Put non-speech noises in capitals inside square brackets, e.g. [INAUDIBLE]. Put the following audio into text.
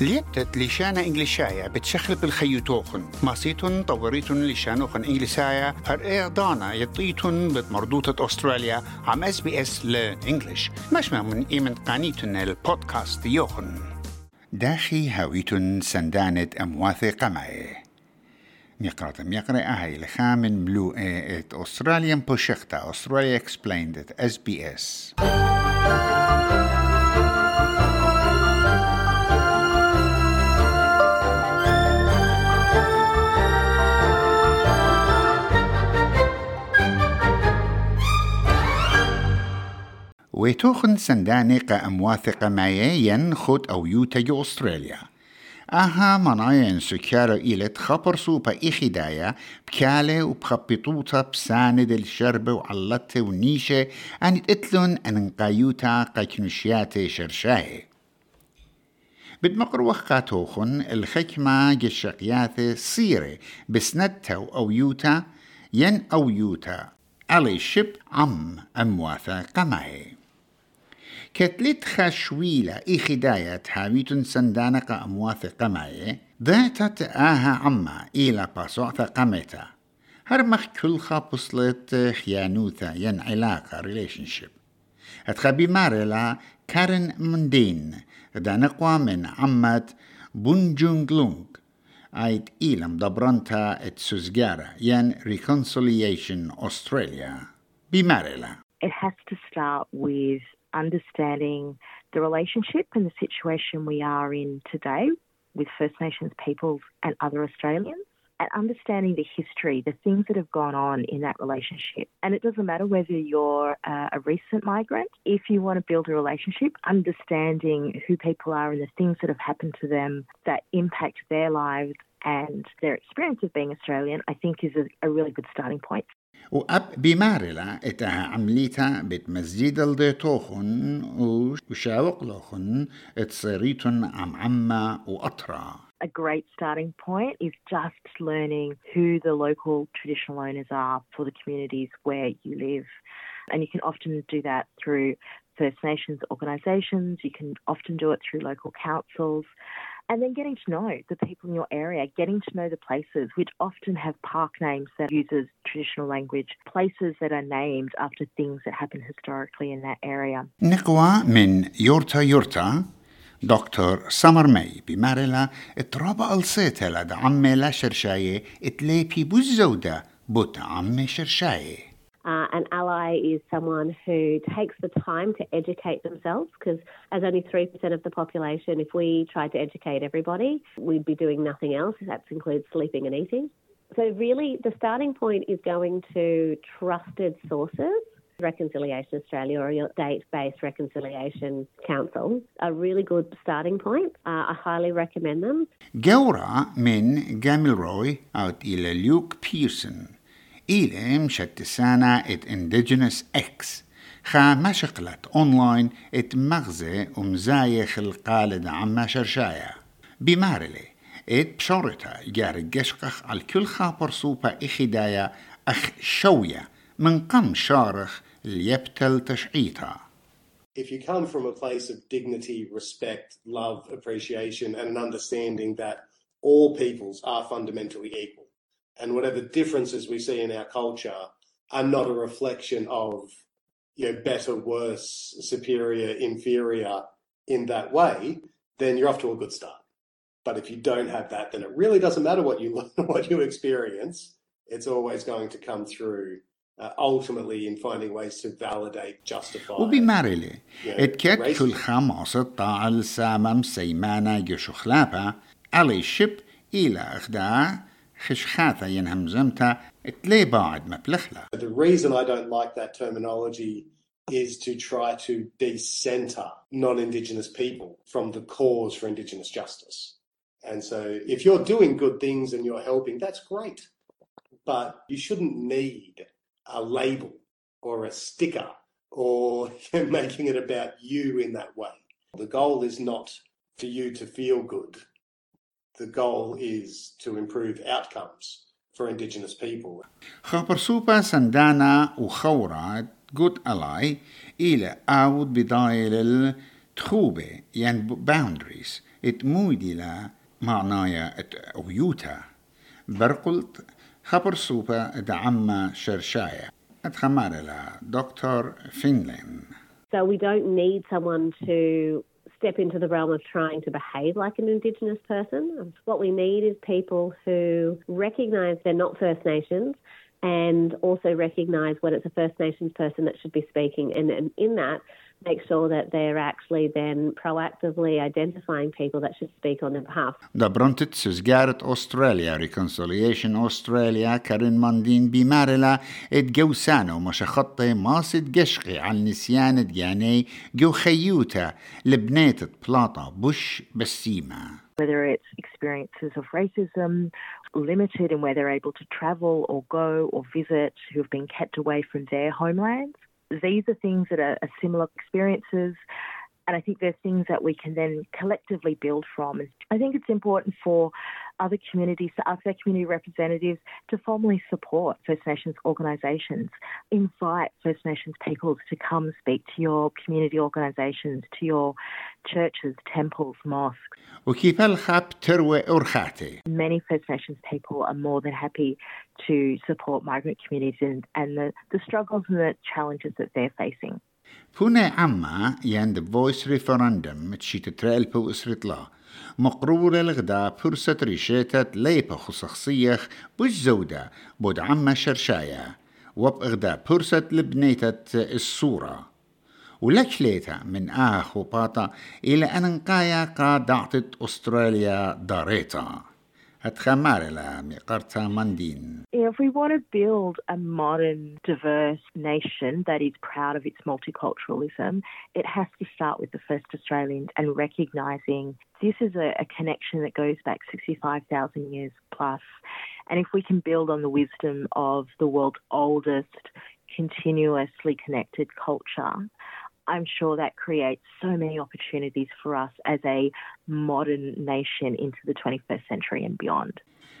ليبتت لشانا انجليشايا بتشخلب الخيوتوخن ماسيتون طوريتون لشانوخن انجليسايا هر إيه دانا يطيتون بمردوطة أستراليا. عم إس بي إس لإنجليش. مش من إيمن قانيتون البودكاست يوخن. داخي هاويتون سندانة أمواثي قمعي. ميقرات ميقرأ هاي الخامن ملوء إيه إت أستراليا بوشيختا. أستراليا اكسبليند إت إس بي إس. ويتوخن سنداني قا أمواثقة معي ين خود أو يوتا جو أستراليا. أها مناين سكارة إيلت خبر سوبا إخدايا بكالة وبخبطوطة بساند الشربة وعلته ونيشة أن إتلون أن قايوتا قاكنوشياتي شرشاي بدمقر وخاتوخن الخكمة جشقياثي صيرة بسندتا أو يوتا ين أو يوتا. علي شب عم أمواثا قمعي كتلت خشويلة إخداية هاويتن سندانق أمواث قمعي ذاتت آها عما إلى باسوعث قمتا. هرمخ كل خابصلت خيانوثا ين علاقة relationship. هتخبي مارلا كارن مندين دانقوا من عمت بونجونغلونغ. آيت إيلم دبرانتا ات سوزجارا ين Reconciliation Australia بمارلا. It has to start with understanding the relationship and the situation we are in today with First Nations peoples and other Australians. And understanding the history, the things that have gone on in that relationship. And it doesn't matter whether you're a recent migrant, if you want to build a relationship, understanding who people are and the things that have happened to them that impact their lives and their experience of being Australian, I think is a really good starting point. وأب بمارلا إتها عمليتا بيت مسجد الديتوخن وشاوق لوخن اتصيريتن عم عما وأطرا A great starting point is just learning who the local traditional owners are for the communities where you live. And you can often do that through First Nations organisations, you can often do it through local councils. And then getting to know the people in your area, getting to know the places, which often have park names that uses traditional language, places that are named after things that happened historically in that area. نقوى من يورتا يورتا دكتور سمر مي بمارلا اترابا الصيت لدى عمي لا شرشاية اتليبي بوزودة بوت عمي شرشاية uh, an ally is someone who takes the time to educate themselves because, as only 3% of the population, if we tried to educate everybody, we'd be doing nothing else. That includes sleeping and eating. So, really, the starting point is going to trusted sources. Reconciliation Australia or your date based reconciliation council are really good starting point. Uh, I highly recommend them. Geora min Gamilroy out ille Luke Pearson. بيرسون إلى مشتسانا إت Indigenous X خا مشقلت أونلاين إت مغزة ومزايخ القالد عما شرشايا. بمارلي إت بشورتا جار جشقخ على كل خابر سوبا إخدايا أخ شوية من قم شارخ ليبتل تشعيتا. If you come from a place of dignity, respect, love, appreciation, and an understanding that all peoples are fundamentally equal, and whatever differences we see in our culture are not a reflection of you know better, worse, superior, inferior in that way, then you're off to a good start. But if you don't have that, then it really doesn't matter what you [LAUGHS] what you experience. It's always going to come through uh, ultimately in finding ways to validate, justify. وبمارلي Yeah, اتكت racist. كل خماسة طاعل سامم سيمانا جشخلابا علي شب إلى أخدا خشخاثة ينهمزمتا اتلي بعد مبلخلا The reason I don't like that terminology is to try to decenter non-Indigenous people from the cause for Indigenous justice. And so if you're doing good things and you're helping, that's great. But you shouldn't need a label or a sticker or [LAUGHS] making it about you in that way. The goal is not for you to feel good. the goal is to improve outcomes for Indigenous people. Hapersupa Sandana Uhaura, good ally, ile aud bidail trube, yen boundaries, it moodila marnaya et uyuta. Berkult Hapersupa da'amma shershaya. At Hamarela, Dr. Finlay. So we don't need someone to step into the realm of trying to behave like an Indigenous person. What we need is people who recognise they're not First Nations and also recognise when it's a First Nations person that should be speaking. And, and in that, make sure that they're actually then proactively identifying people that should speak on their behalf. Dobrontitsus Garrett Australia Reconciliation Australia كريم Mundine bimarela ed geusano مشخطة ماسد قشقي al نسيان دياني جو خيوتا لبنات Plata, Bush, Bessima. whether it's experiences of racism, limited in where they're able to travel or go or visit, who have been kept away from their homelands. These are things that are, are similar experiences. And I think there's things that we can then collectively build from. I think it's important for other communities, to ask their community representatives to formally support First Nations organisations. Invite First Nations peoples to come speak to your community organisations, to your churches, temples, mosques. Many First Nations people are more than happy to support migrant communities and, and the, the struggles and the challenges that they're facing. Pune amma jend voice referendum chita trail po usritla مقرورة الغداء فرصة ريشيتة ليبا خصخصيخ بش زودة بود عما شرشايا. وب اغدا فرصة لبنيتة الصورة. ولك ليتا من آخ وباطا إلى أن انقايا قاد دعتت أستراليا داريتا. هتخمار لها مقرتا مندين if we want to build a modern, diverse nation that is proud of its multiculturalism, it has to start with the first Australians and recognising this is a, a connection that goes back 65,000 years plus. And if we can build on the wisdom of the world's oldest continuously connected culture, I'm sure that creates so many opportunities for us as a modern nation into the 21st century and beyond.